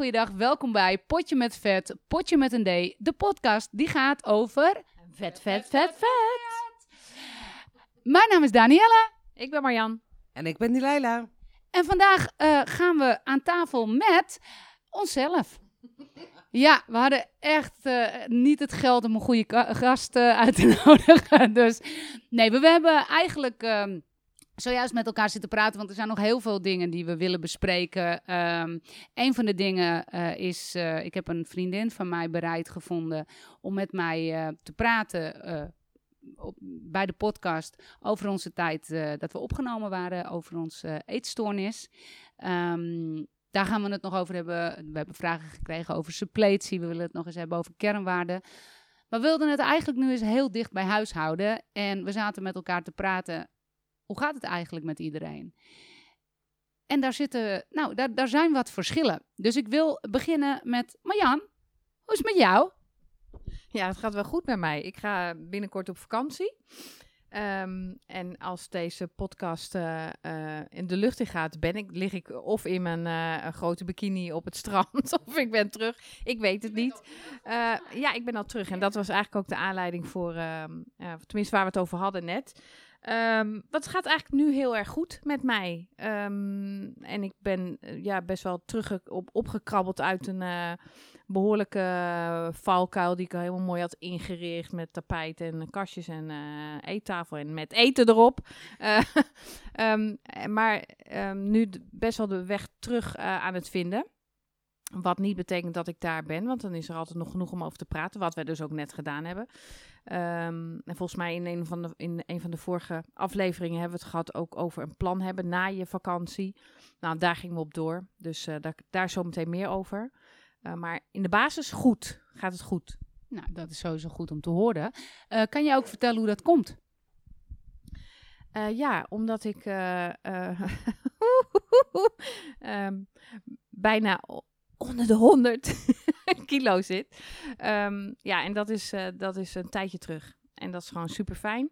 Een hele goede dag. Welkom bij Potje met Vet, Potje met een D. De podcast die gaat over... Vet, vet, vet, vet. Mijn naam is Danielle. Ik ben Marjan. En ik ben Dilaila. En vandaag eh, gaan we aan tafel met onszelf. Ja, we hadden echt eh, niet het geld om een goede gast eh, uit te nodigen. Dus nee, we, we hebben eigenlijk ehm, zojuist met elkaar zitten praten. Want er zijn nog heel veel dingen die we willen bespreken. Ehm een van de dingen eh, is, eh, ik heb een vriendin van mij bereid gevonden om met mij eh, te praten. op, bij de podcast over onze tijd dat we opgenomen waren, over onze eetstoornis. Ehm, daar gaan we het nog over hebben. We hebben vragen gekregen over suppletie. We willen het nog eens hebben over kernwaarden. Maar we wilden het eigenlijk nu eens heel dicht bij huis houden. En we zaten met elkaar te praten. Hoe gaat het eigenlijk met iedereen? En daar zitten, nou, daar, daar zijn wat verschillen. Dus ik wil beginnen met Marjan. Hoe is het met jou? Ja, het gaat wel goed met mij. Ik ga binnenkort op vakantie. Ehm, en als deze podcast eh, eh, in de lucht in gaat, ben ik, lig ik of in mijn eh, grote bikini op het strand, of ik ben terug. Ik weet het niet. Ja, ik ben al terug. En dat was eigenlijk ook de aanleiding voor, ehm, tenminste waar we het over hadden net. Ehm, wat gaat eigenlijk nu heel erg goed met mij. Ehm, en ik ben eh, ja, best wel terug op, opgekrabbeld uit een eh, behoorlijke eh, valkuil die ik al helemaal mooi had ingericht met tapijt en kastjes en eh, eettafel en met eten erop. Eh, ehm, maar nu best wel de weg terug aan het vinden. Wat niet betekent dat ik daar ben, want dan is er altijd nog genoeg om over te praten. Wat wij dus ook net gedaan hebben. Ehm, en volgens mij in een, van de, in een van de vorige afleveringen hebben we het gehad ook over een plan hebben na je vakantie. Nou, daar gingen we op door. Dus eh, daar, daar zometeen meer over. Eh, maar in de basis goed. Gaat het goed. Nou, dat is sowieso goed om te horen. Eh, kan je ook vertellen hoe dat komt? Ja, omdat ik ehm, bijna onder de 100 kilo zit. Ehm, ja, en dat is, eh, dat is een tijdje terug. En dat is gewoon super fijn.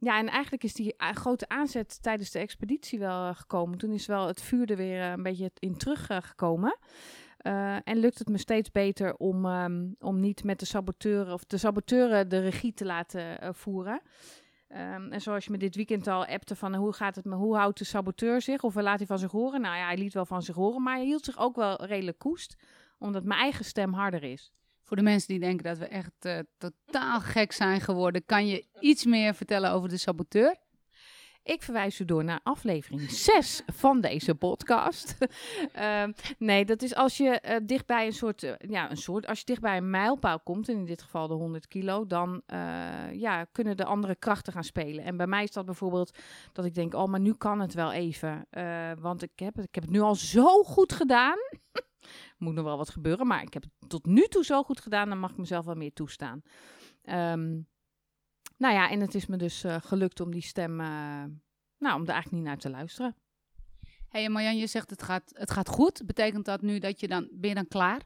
ja, en eigenlijk is die a- grote aanzet tijdens de expeditie wel eh, gekomen. Toen is wel het vuur er weer eh, een beetje in teruggekomen. Eh, en lukt het me steeds beter om, ehm, om niet met de saboteuren of de saboteuren de regie te laten eh, voeren. Ehm, en zoals je me dit weekend al appte van eh, hoe gaat het me, hoe houdt de saboteur zich of laat hij van zich horen? Nou ja, hij liet wel van zich horen, maar hij hield zich ook wel redelijk koest, omdat mijn eigen stem harder is. Voor de mensen die denken dat we echt eh, totaal gek zijn geworden, kan je iets meer vertellen over de saboteur? Ik verwijs u door naar aflevering 6 van deze podcast. Ehm, nee, dat is als je eh, dichtbij een soort, eh, ja, een soort, als je dichtbij een mijlpaal komt, en in dit geval de 100 kilo, dan eh, ja, kunnen de andere krachten gaan spelen. En bij mij is dat bijvoorbeeld dat ik denk, oh, maar nu kan het wel even. Want ik heb, het, ik heb het nu al zo goed gedaan. Moet nog wel wat gebeuren, maar ik heb het tot nu toe zo goed gedaan, dan mag ik mezelf wel meer toestaan. Ehm, nou ja, en het is me dus eh, gelukt om die stem, eh, nou, om er eigenlijk niet naar te luisteren. Hé, hey, Marjan, je zegt het gaat, het gaat goed. Betekent dat nu dat je dan, ben je dan klaar?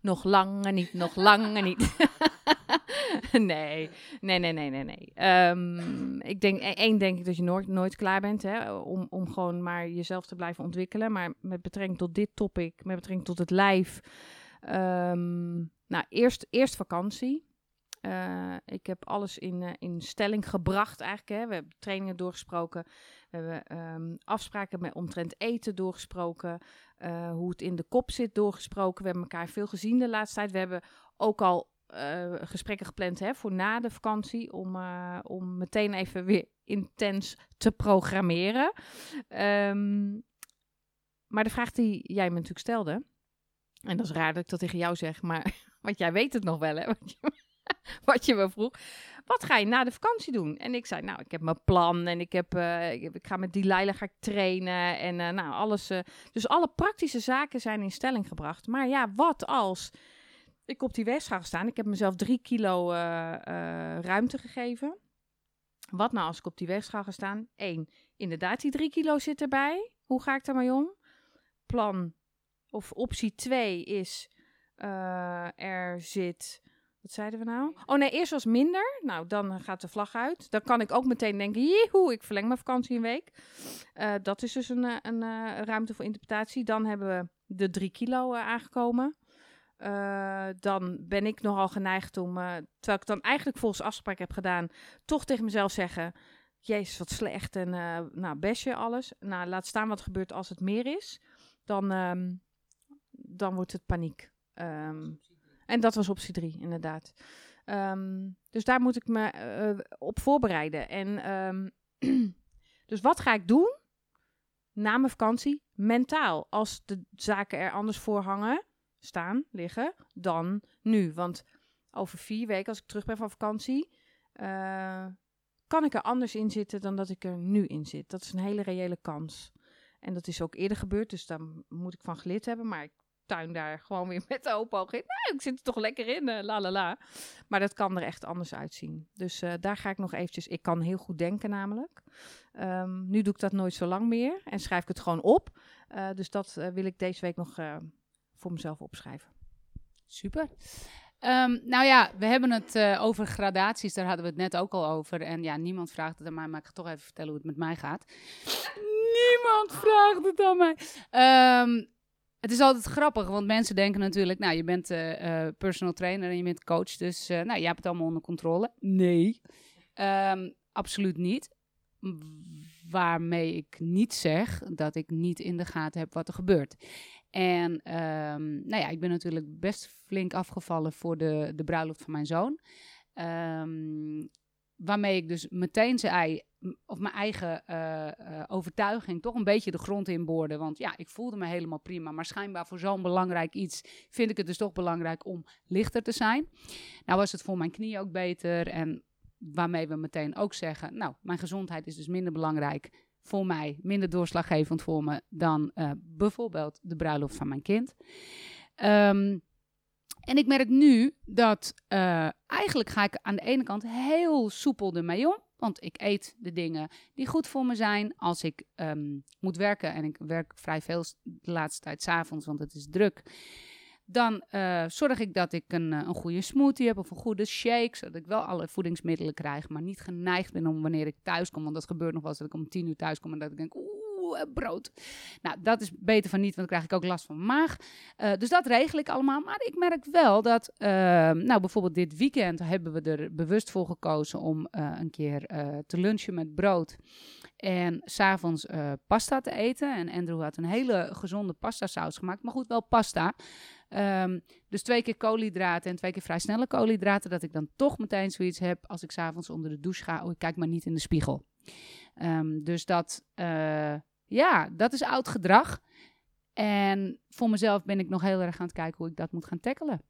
Nog langer niet, nog langer niet. nee, nee, nee, nee, nee, nee. Ehm, ik denk, e- één denk ik dat je nooit, nooit klaar bent, hè, om, om gewoon maar jezelf te blijven ontwikkelen. Maar met betrekking tot dit topic, met betrekking tot het lijf. ehm, nou, eerst, eerst vakantie. Eh, ik heb alles in, eh, in stelling gebracht eigenlijk. Hè. We hebben trainingen doorgesproken. We hebben ehm, afspraken met omtrent eten doorgesproken. eh, hoe het in de kop zit doorgesproken. We hebben elkaar veel gezien de laatste tijd. We hebben ook al gesprekken gepland hè, voor na de vakantie. Om, om meteen even weer intens te programmeren. Ehm, maar de vraag die jij me natuurlijk stelde. En dat is raar dat ik dat tegen jou zeg. Maar want jij weet het nog wel hè. Je, wat je me vroeg. Wat ga je na de vakantie doen? En ik zei, nou, ik heb mijn plan en ik, heb, eh, ik, ga met die Leila ga trainen en eh, nou, alles. eh, dus alle praktische zaken zijn in stelling gebracht. Maar ja, wat als ik op die ga staan? Ik heb mezelf drie kilo ruimte gegeven. Wat nou als ik op die weg ga staan? Eén, inderdaad, die drie kilo zit erbij. Hoe ga ik daarmee om? Plan of optie twee is, er zit Wat zeiden we nou? Oh nee, eerst was minder. Nou, dan gaat de vlag uit. Dan kan ik ook meteen denken, joehoe, ik verleng mijn vakantie een week. Uh, dat is dus een, een, een ruimte voor interpretatie. Dan hebben we de drie kilo aangekomen. dan ben ik nogal geneigd om, terwijl ik dan eigenlijk volgens afspraak heb gedaan, toch tegen mezelf zeggen, jezus wat slecht en nou, besje alles. Nou, laat staan wat gebeurt als het meer is. Dan, um, dan wordt het paniek. Um, en dat was optie 3, inderdaad. Um, dus daar moet ik me uh, op voorbereiden. En um, dus wat ga ik doen na mijn vakantie? Mentaal. Als de zaken er anders voor hangen, staan, liggen, dan nu. Want over vier weken, als ik terug ben van vakantie, uh, kan ik er anders in zitten dan dat ik er nu in zit. Dat is een hele reële kans. En dat is ook eerder gebeurd, dus daar moet ik van geleerd hebben. Maar ik daar gewoon weer met de open ogen in. Ik zit er toch lekker in, uh, la la la. Maar dat kan er echt anders uitzien. Dus uh, daar ga ik nog eventjes... Ik kan heel goed denken namelijk. Um, nu doe ik dat nooit zo lang meer en schrijf ik het gewoon op. Uh, dus dat wil ik deze week nog voor mezelf opschrijven. Super. Um, nou ja, we hebben het over gradaties, daar hadden we het net ook al over. En ja, niemand vraagt het aan mij, maar ik ga toch even vertellen hoe het met mij gaat. Niemand vraagt het aan mij. Um, het is altijd grappig, want mensen denken natuurlijk, nou, je bent uh, uh, personal trainer en je bent coach, dus uh, nou, je hebt het allemaal onder controle. Nee, um, absoluut niet. Waarmee ik niet zeg dat ik niet in de gaten heb wat er gebeurt. En um, nou ja, ik ben natuurlijk best flink afgevallen voor de, de bruiloft van mijn zoon. Um, waarmee ik dus meteen zei, of mijn eigen uh, uh, overtuiging toch een beetje de grond inboorde. Want ja, ik voelde me helemaal prima. Maar schijnbaar voor zo'n belangrijk iets vind ik het dus toch belangrijk om lichter te zijn. Nou was het voor mijn knie ook beter. En waarmee we meteen ook zeggen, nou, mijn gezondheid is dus minder belangrijk voor mij, minder doorslaggevend voor me dan uh, bijvoorbeeld de bruiloft van mijn kind. Um, en ik merk nu dat eigenlijk ga ik aan de ene kant heel soepel ermee om. Want ik eet de dingen die goed voor me zijn. Als ik um, moet werken, en ik werk vrij veel de laatste tijd s'avonds, want het is druk. Dan uh, zorg ik dat ik een, een goede smoothie heb of een goede shake. Zodat ik wel alle voedingsmiddelen krijg, maar niet geneigd ben om wanneer ik thuis kom. Want dat gebeurt nog wel eens dat ik om tien uur thuis kom en dat ik denk, uh, brood. Nou, dat is beter van niet, want dan krijg ik ook last van mijn maag. Uh, dus dat regel ik allemaal. Maar ik merk wel dat, uh, nou bijvoorbeeld dit weekend hebben we er bewust voor gekozen om een keer te lunchen met brood. En s'avonds pasta te eten. En Andrew had een hele gezonde pasta saus gemaakt. Maar goed, wel pasta. Um, dus twee keer koolhydraten en twee keer vrij snelle koolhydraten. Dat ik dan toch meteen zoiets heb als ik s'avonds onder de douche ga. Oh, ik kijk maar niet in de spiegel. Um, dus dat, ja, dat is oud gedrag. En voor mezelf ben ik nog heel erg aan het kijken hoe ik dat moet gaan tackelen.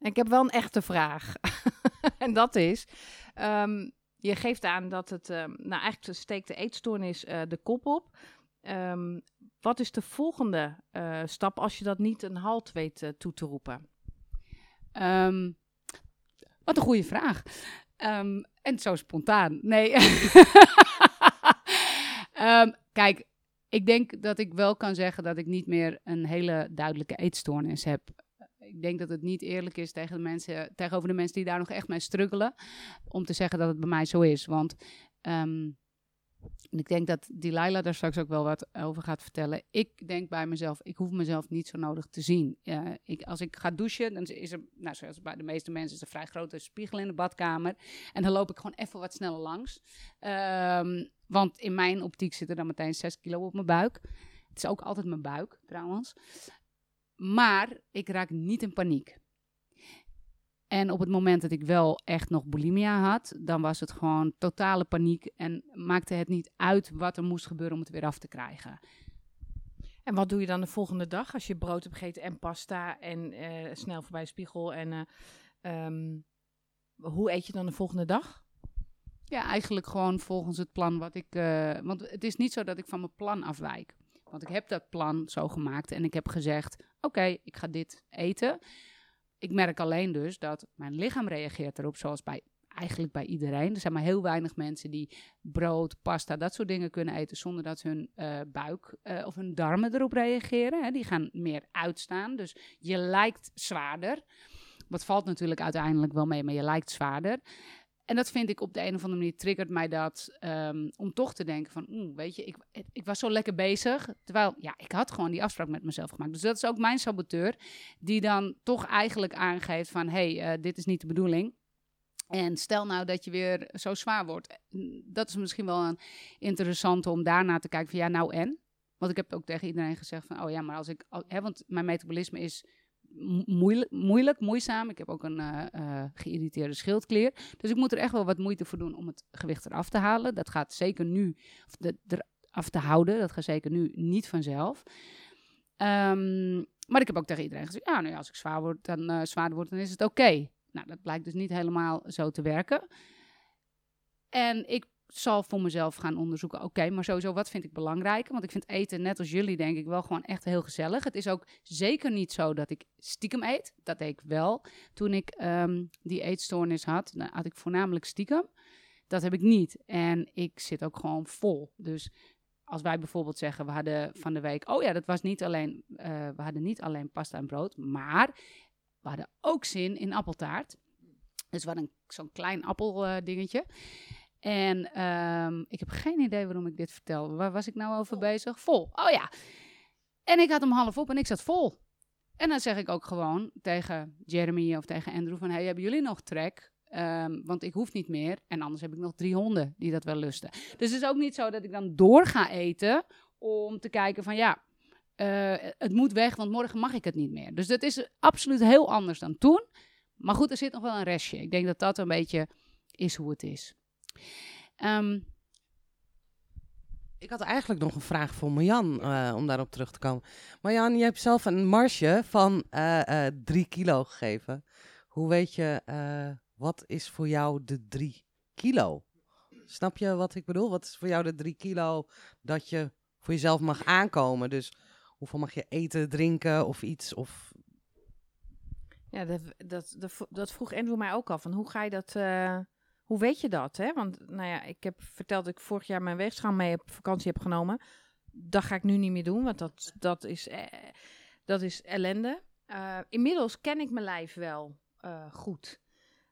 Ik heb wel een echte vraag. en dat is, um, je geeft aan dat het, um, nou eigenlijk steekt de eetstoornis uh, de kop op. Um, wat is de volgende uh, stap als je dat niet een halt weet uh, toe te roepen? wat een goede vraag. en zo spontaan. Nee. Kijk, ik denk dat ik wel kan zeggen dat ik niet meer een hele duidelijke eetstoornis heb. Ik denk dat het niet eerlijk is tegen de mensen, tegenover de mensen die daar nog echt mee struggelen, om te zeggen dat het bij mij zo is. Want um, ik denk dat Delilah daar straks ook wel wat over gaat vertellen. Ik denk bij mezelf, ik hoef mezelf niet zo nodig te zien. Ik, als ik ga douchen, dan is er, nou, zoals bij de meeste mensen, is er een vrij grote spiegel in de badkamer. En dan loop ik gewoon even wat sneller langs. Um, want in mijn optiek zit er dan meteen 6 kilo op mijn buik. Het is ook altijd mijn buik, trouwens. Maar ik raak niet in paniek. En op het moment dat ik wel echt nog bulimia had, dan was het gewoon totale paniek en maakte het niet uit wat er moest gebeuren om het weer af te krijgen. En wat doe je dan de volgende dag als je brood hebt gegeten en pasta en uh, snel voorbij de spiegel? En uh, um, hoe eet je dan de volgende dag? Ja, eigenlijk gewoon volgens het plan wat ik. Uh, want het is niet zo dat ik van mijn plan afwijk. Want ik heb dat plan zo gemaakt en ik heb gezegd: oké, okay, ik ga dit eten. Ik merk alleen dus dat mijn lichaam reageert erop zoals bij eigenlijk bij iedereen. Er zijn maar heel weinig mensen die brood, pasta, dat soort dingen kunnen eten zonder dat hun uh, buik uh, of hun darmen erop reageren. Hè. Die gaan meer uitstaan, dus je lijkt zwaarder. Wat valt natuurlijk uiteindelijk wel mee, maar je lijkt zwaarder. En dat vind ik op de een of andere manier triggert mij dat ehm, om toch te denken van, weet je, ik, ik was zo lekker bezig. Terwijl, ja, ik had gewoon die afspraak met mezelf gemaakt. Dus dat is ook mijn saboteur, die dan toch eigenlijk aangeeft van, hé, hey, uh, dit is niet de bedoeling. En stel nou dat je weer zo zwaar wordt. Dat is misschien wel een interessante om daarna te kijken van, ja, nou en? Want ik heb ook tegen iedereen gezegd van, oh ja, maar als ik, hè, want mijn metabolisme is moeilijk, moeizaam. Ik heb ook een uh, geïrriteerde schildklier. Dus ik moet er echt wel wat moeite voor doen om het gewicht eraf te halen. Dat gaat zeker nu, of te houden, dat gaat zeker nu niet vanzelf. Um, maar ik heb ook tegen iedereen gezegd, ja, nou ja, als ik zwaar word, dan, uh, zwaarder word, dan is het oké. Nou, dat blijkt dus niet helemaal zo te werken. En ik zal voor mezelf gaan onderzoeken. Oké, maar sowieso, wat vind ik belangrijk? Want ik vind eten, net als jullie, denk ik wel gewoon echt heel gezellig. Het is ook zeker niet zo dat ik stiekem eet. Dat deed ik wel. Toen ik um, die eetstoornis had, dan had ik voornamelijk stiekem. Dat heb ik niet. En ik zit ook gewoon vol. Dus als wij bijvoorbeeld zeggen, we hadden van de week, oh ja, dat was niet alleen, uh, we hadden niet alleen pasta en brood, maar we hadden ook zin in appeltaart. Dus we hadden zo'n klein appeldingetje. Uh, en um, ik heb geen idee waarom ik dit vertel. Waar was ik nou over bezig? Vol. Oh ja. En ik had hem half op en ik zat vol. En dan zeg ik ook gewoon tegen Jeremy of tegen Andrew van... Hey, hebben jullie nog trek? Um, want ik hoef niet meer. En anders heb ik nog drie honden die dat wel lusten. Dus het is ook niet zo dat ik dan door ga eten om te kijken van ja... Uh, het moet weg, want morgen mag ik het niet meer. Dus dat is absoluut heel anders dan toen. Maar goed, er zit nog wel een restje. Ik denk dat dat een beetje is hoe het is. Um, ik had eigenlijk nog een vraag voor Marjan, uh, om daarop terug te komen. Marjan, je hebt zelf een marge van uh, uh, drie kilo gegeven. Hoe weet je, wat is voor jou de drie kilo? Snap je wat ik bedoel? Wat is voor jou de drie kilo dat je voor jezelf mag aankomen? Dus hoeveel mag je eten, drinken of iets? Of... Ja, dat, dat, dat, dat vroeg Andrew mij ook al. Van hoe ga je dat hoe weet je dat? Hè? Want nou ja, ik heb verteld dat ik vorig jaar mijn weegschaal mee op vakantie heb genomen. Dat ga ik nu niet meer doen, want dat, dat, is, eh, dat is ellende. Uh, inmiddels ken ik mijn lijf wel uh, goed.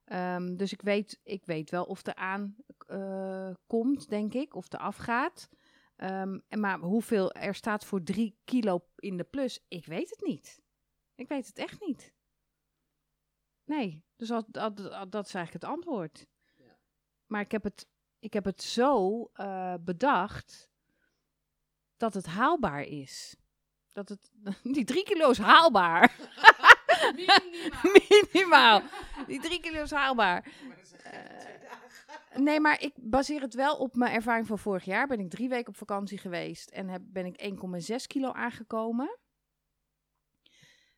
Um, dus ik weet, ik weet wel of er aan uh, komt, denk ik, of er afgaat. Um, en maar hoeveel er staat voor drie kilo in de plus, ik weet het niet. Ik weet het echt niet. Nee, dus dat, dat, dat is eigenlijk het antwoord. Maar ik heb het, ik heb het zo uh, bedacht dat het haalbaar is. Dat het, die drie kilo is haalbaar. Minimaal. Minimaal. Die drie kilo is haalbaar. Uh, nee, maar ik baseer het wel op mijn ervaring van vorig jaar. Ben ik drie weken op vakantie geweest en heb, ben ik 1,6 kilo aangekomen.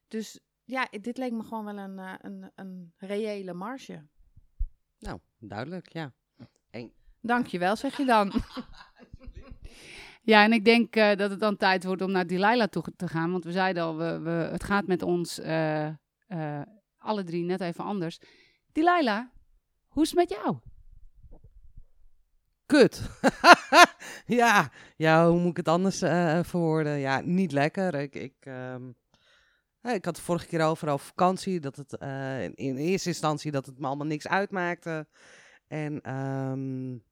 Dus ja, dit leek me gewoon wel een, uh, een, een reële marge. Nou, duidelijk, ja. Eén. Dankjewel, zeg je dan. Ja, en ik denk uh, dat het dan tijd wordt om naar Delilah toe te gaan. Want we zeiden al, we, we, het gaat met ons uh, uh, alle drie net even anders. Delilah, hoe is het met jou? Kut. ja, ja, hoe moet ik het anders verwoorden? Ja, niet lekker. Ik, ik, um, ik had de vorige keer over over vakantie. Dat het in, in eerste instantie dat het me allemaal niks uitmaakte. En um,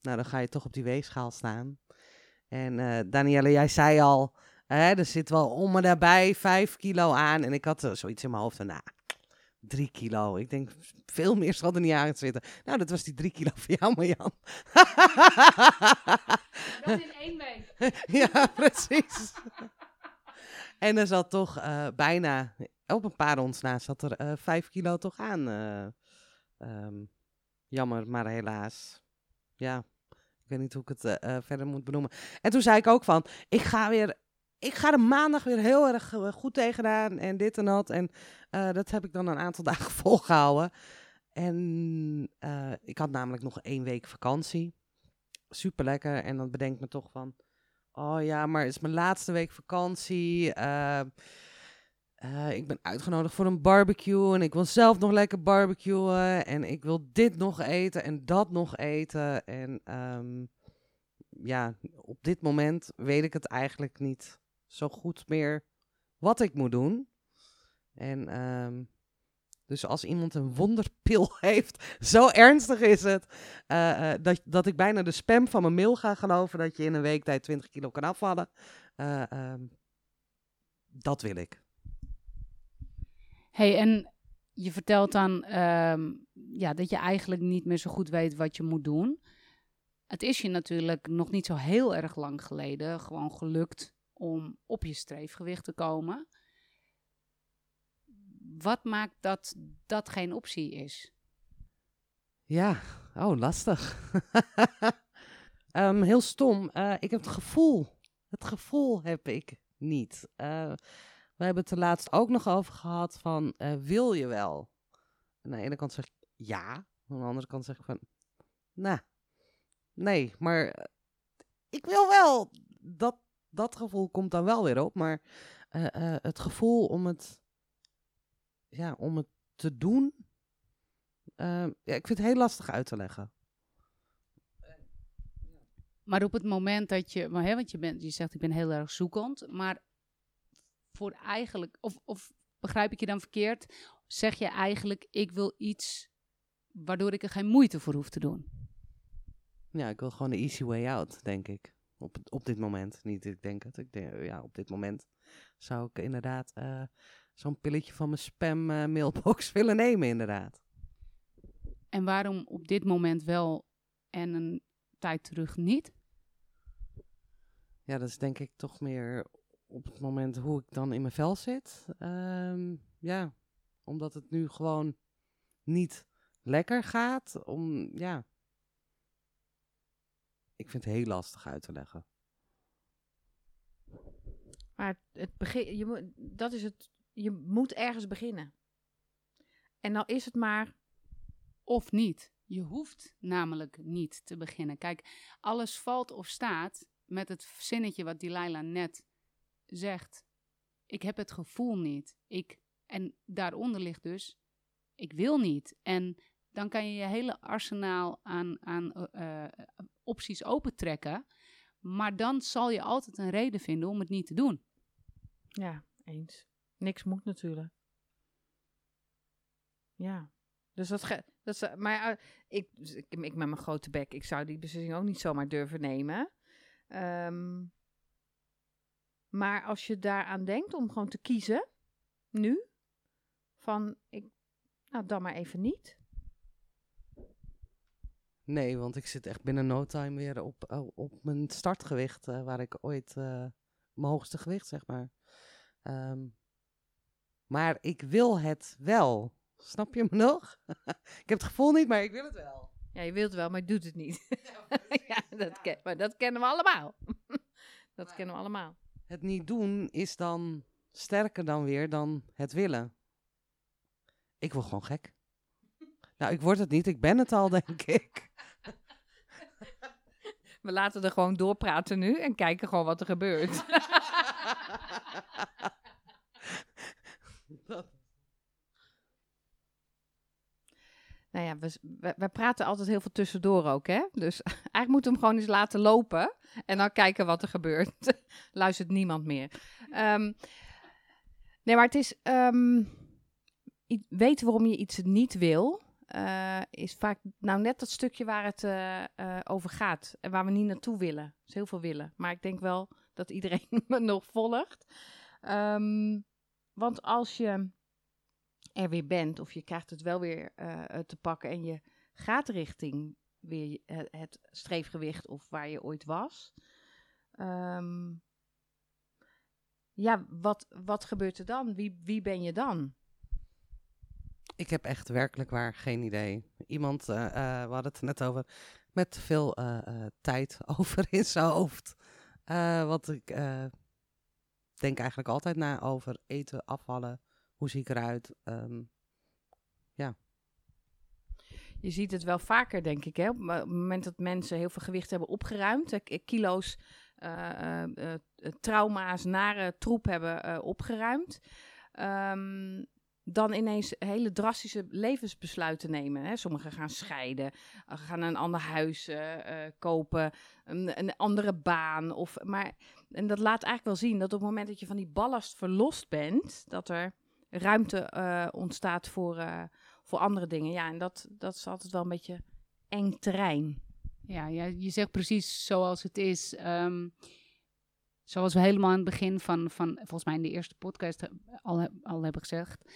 nou, dan ga je toch op die weegschaal staan. En uh, Danielle, jij zei al, hè, er zit wel om en daarbij vijf kilo aan. En ik had uh, zoiets in mijn hoofd van, nou, drie kilo. Ik denk, veel meer zal er niet aan zitten. Nou, dat was die drie kilo voor jou, Marjan. dat in één week. ja, precies. en er zat toch uh, bijna, op een paar ons na, zat er vijf kilo toch aan. Um, Jammer, maar helaas. Ja, ik weet niet hoe ik het uh, verder moet benoemen. En toen zei ik ook van, ik ga weer, ik ga er maandag weer heel erg uh, goed tegenaan en dit en dat. En dat heb ik dan een aantal dagen volgehouden. En ik had namelijk nog één week vakantie. Super lekker. En dan bedenk me toch van, oh ja, maar het is mijn laatste week vakantie. Uh, ik ben uitgenodigd voor een barbecue en ik wil zelf nog lekker barbecuen en ik wil dit nog eten en dat nog eten. En um, ja, op dit moment weet ik het eigenlijk niet zo goed meer wat ik moet doen. En um, Dus als iemand een wonderpil heeft, zo ernstig is het, eh, eh, dat, dat ik bijna de spam van mijn mail ga geloven dat je in een week tijd 20 kilo kan afvallen. Eh, ehm, dat wil ik. Hey, en je vertelt dan ehm, ja, dat je eigenlijk niet meer zo goed weet wat je moet doen. Het is je natuurlijk nog niet zo heel erg lang geleden gewoon gelukt om op je streefgewicht te komen. Wat maakt dat dat geen optie is? Ja, oh, lastig. Ehm, heel stom. Eh, ik heb het gevoel. Het gevoel heb ik niet. Eh, we hebben het er laatst ook nog over gehad van, eh, wil je wel? Aan de ene kant zeg ik ja. Aan de andere kant zeg ik van, nou, nee, maar eh, ik wil wel. Dat, dat gevoel komt dan wel weer op. Maar eh, het gevoel om het, ja, om het te doen, ja, ik vind het heel lastig uit te leggen. Maar op het moment dat je, maar, hè, want je, bent, je zegt ik ben heel erg zoekend, maar voor eigenlijk, of, of begrijp ik je dan verkeerd, zeg je eigenlijk ik wil iets waardoor ik er geen moeite voor hoef te doen. Ja, ik wil gewoon de easy way out, denk ik. Op, op dit moment. Niet, ik denk het. Ik denk, ja, op dit moment zou ik inderdaad eh, zo'n pilletje van mijn spam eh, mailbox willen nemen, inderdaad. En waarom op dit moment wel en een tijd terug niet? Ja, dat is denk ik toch meer op het moment hoe ik dan in mijn vel zit. Ehm, ja, omdat het nu gewoon niet lekker gaat. Om, ja. Ik vind het heel lastig uit te leggen. Maar het begin, je moet, dat is het, je moet ergens beginnen. En dan is het maar, Of niet. Je hoeft namelijk niet te beginnen. Kijk, alles valt of staat met het zinnetje wat die Laila net zegt. Ik heb het gevoel niet. Ik, en daaronder ligt dus, ik wil niet. En dan kan je je hele arsenaal aan, aan eh, eh, opties opentrekken. Maar dan zal je altijd een reden vinden om het niet te doen. ja, eens. Niks moet natuurlijk. Ja. Dus dat, ge, dat is, maar eh, ik, dus ik, ik met mijn grote bek, ik zou die beslissing ook niet zomaar durven nemen. Ehm, maar als je daaraan denkt om gewoon te kiezen, nu, van ik, nou dan maar even niet. Nee, want ik zit echt binnen no time weer op, oh, op mijn startgewicht, eh, waar ik ooit eh, mijn hoogste gewicht, zeg maar. Ehm, maar ik wil het wel. Snap je me nog? ik heb het gevoel niet, maar ik wil het wel. Ja, je wilt wel, maar je doet het niet. ja, dat, ken, maar dat kennen we allemaal. dat kennen we allemaal. Het niet doen is dan sterker dan weer dan het willen. Ik word gewoon gek. Nou, ik word het niet, ik ben het al, denk ik. We laten er gewoon doorpraten nu en kijken gewoon wat er gebeurt. Nou ja, we, praten altijd heel veel tussendoor ook, hè? Dus eigenlijk moeten we hem gewoon eens laten lopen en dan kijken wat er gebeurt. Luistert niemand meer. Ehm, nee, maar het is... i- weten waarom je iets niet wil, eh, is vaak nou net dat stukje waar het eh, eh, over gaat en waar we niet naartoe willen. Dus heel veel willen. Maar ik denk wel dat iedereen me nog volgt. Ehm, want als je er weer bent of je krijgt het wel weer eh, te pakken en je gaat richting weer het, streefgewicht of waar je ooit was. ehm, ja, wat, wat gebeurt er dan? Wie, wie ben je dan? Ik heb echt werkelijk waar geen idee. Iemand, eh, eh, we hadden het net over, met veel tijd over in zijn hoofd. Wat ik denk eigenlijk altijd na over eten, afvallen, hoe zie ik eruit. Ehm, Je ziet het wel vaker, denk ik. Hè? Op het moment dat mensen heel veel gewicht hebben opgeruimd, kilo's, eh, eh, eh, trauma's, nare troep hebben opgeruimd. ehm, dan ineens hele drastische levensbesluiten nemen. Hè? Sommigen gaan scheiden, gaan een ander huis kopen, een, een andere baan. Of, maar, en dat laat eigenlijk wel zien dat op het moment dat je van die ballast verlost bent, dat er ruimte eh, ontstaat voor, eh, voor andere dingen. Ja, en dat, dat is altijd wel een beetje eng terrein. Ja, ja, je zegt precies zoals het is. Ehm, zoals we helemaal aan het begin van, van volgens mij in de eerste podcast al, al hebben gezegd.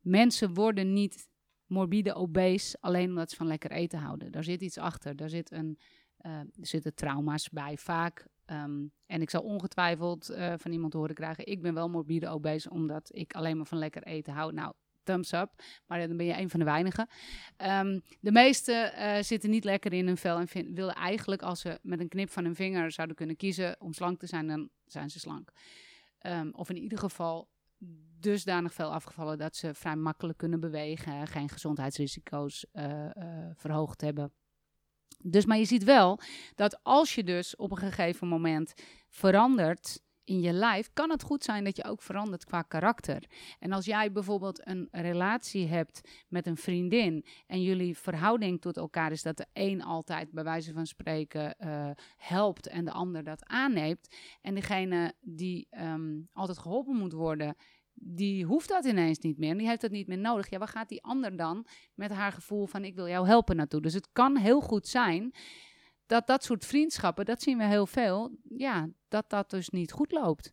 Mensen worden niet morbide obese alleen omdat ze van lekker eten houden. Daar zit iets achter. Daar zit een, er zitten trauma's bij vaak. Ehm, en ik zal ongetwijfeld eh, van iemand horen krijgen. Ik ben wel morbide obese omdat ik alleen maar van lekker eten hou. Nou, thumbs up. Maar dan ben je een van de weinigen. Ehm, de meesten eh, zitten niet lekker in hun vel en willen eigenlijk, als ze met een knip van hun vinger zouden kunnen kiezen om slank te zijn, dan zijn ze slank. Ehm, of in ieder geval dusdanig veel afgevallen dat ze vrij makkelijk kunnen bewegen, geen gezondheidsrisico's eh, verhoogd hebben. Dus, maar je ziet wel dat als je dus op een gegeven moment verandert in je lijf, kan het goed zijn dat je ook verandert qua karakter. En als jij bijvoorbeeld een relatie hebt met een vriendin en jullie verhouding tot elkaar is dat de een altijd bij wijze van spreken eh, helpt en de ander dat aanneemt. En degene die ehm, altijd geholpen moet worden, die hoeft dat ineens niet meer. En die heeft dat niet meer nodig. Ja, waar gaat die ander dan met haar gevoel van ik wil jou helpen naartoe? Dus het kan heel goed zijn dat dat soort vriendschappen, dat zien we heel veel, ja, dat dat dus niet goed loopt.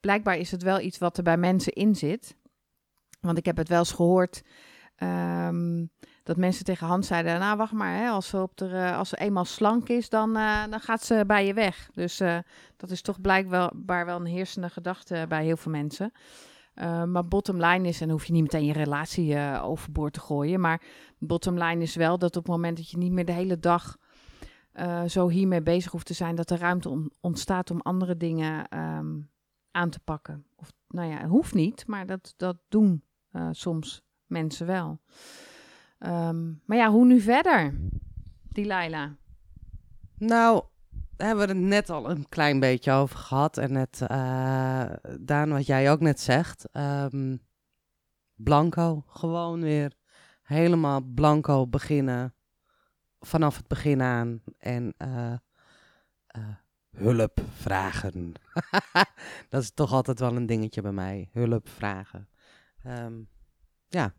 Blijkbaar is het wel iets wat er bij mensen in zit. Want ik heb het wel eens gehoord ehm, dat mensen tegen Hans zeiden: Nou, wacht maar, hè, als, ze op eh, als ze eenmaal slank is, dan, eh, dan gaat ze bij je weg. Dus eh, dat is toch blijkbaar wel een heersende gedachte bij heel veel mensen. Maar bottom line is, en dan hoef je niet meteen je relatie overboord te gooien. Maar bottom line is wel dat op het moment dat je niet meer de hele dag zo hiermee bezig hoeft te zijn, dat er ruimte ontstaat om andere dingen um, aan te pakken. Of nou ja, hoeft niet, maar dat, dat doen soms mensen wel. Um, maar ja, hoe nu verder, Delilah? Nou, daar hebben we het net al een klein beetje over gehad. En net, uh, Daan, wat jij ook net zegt. Um, blanco, gewoon weer helemaal blanco beginnen. Vanaf het begin aan. En uh, uh, hulp vragen. dat is toch altijd wel een dingetje bij mij. Hulp vragen. Um, ja.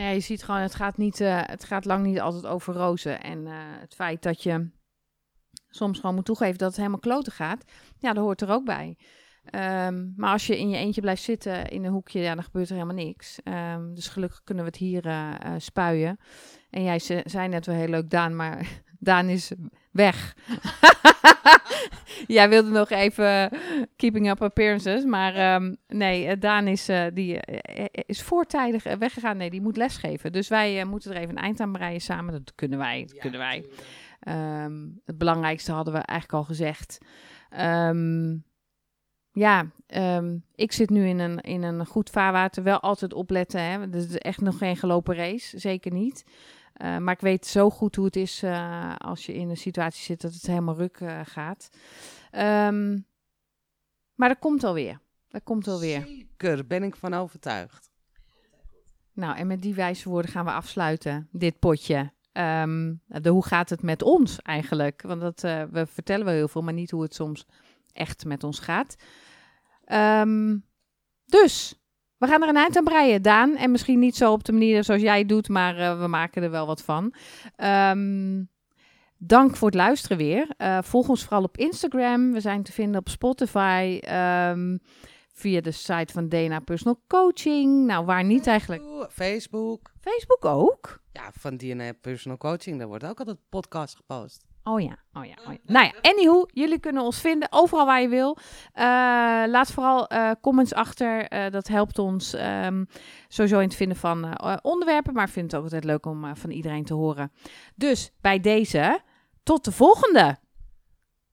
Ja, je ziet gewoon, het gaat, niet, uh, het gaat lang niet altijd over rozen. En uh, het feit dat je soms gewoon moet toegeven dat het helemaal kloten gaat, ja, dat hoort er ook bij. Um, maar als je in je eentje blijft zitten in een hoekje, ja, dan gebeurt er helemaal niks. Um, dus gelukkig kunnen we het hier uh, spuien. En jij ze, zei net wel heel leuk, Daan, maar Daan is weg. Jij wilde nog even keeping up appearances, maar um, nee, Daan is, uh, die, uh, is voortijdig weggegaan. Nee, die moet lesgeven. Dus wij uh, moeten er even een eind aan breien samen. Dat kunnen wij, dat ja, kunnen wij. Um, het belangrijkste hadden we eigenlijk al gezegd. Um, ja, ik zit nu in een, in een goed vaarwater. Wel altijd opletten. Hè? Het is echt nog geen gelopen race. Zeker niet. Uh, maar ik weet zo goed hoe het is uh, als je in een situatie zit dat het helemaal ruk uh, gaat. Um, maar dat komt alweer. Dat komt alweer. Zeker, ben ik van overtuigd. Nou, en met die wijze woorden gaan we afsluiten, dit potje. Um, de, hoe gaat het met ons eigenlijk? Want dat, we vertellen wel heel veel, maar niet hoe het soms echt met ons gaat. Um, dus, we gaan er een eind aan breien, Daan. En misschien niet zo op de manier zoals jij doet, maar uh, we maken er wel wat van. Um, dank voor het luisteren weer. Uh, volg ons vooral op Instagram. We zijn te vinden op Spotify. Um, via de site van DNA Personal Coaching. Nou, waar niet eigenlijk. Facebook. Facebook ook? Ja, van DNA Personal Coaching. Daar wordt ook altijd podcast gepost. Oh ja, oh ja, oh ja. Nou ja, anyhow, jullie kunnen ons vinden overal waar je wil. Uh, laat vooral uh, comments achter. Uh, dat helpt ons um, sowieso in het vinden van onderwerpen. Maar ik vind het ook altijd leuk om van iedereen te horen. Dus bij deze, tot de volgende.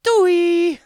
Doei!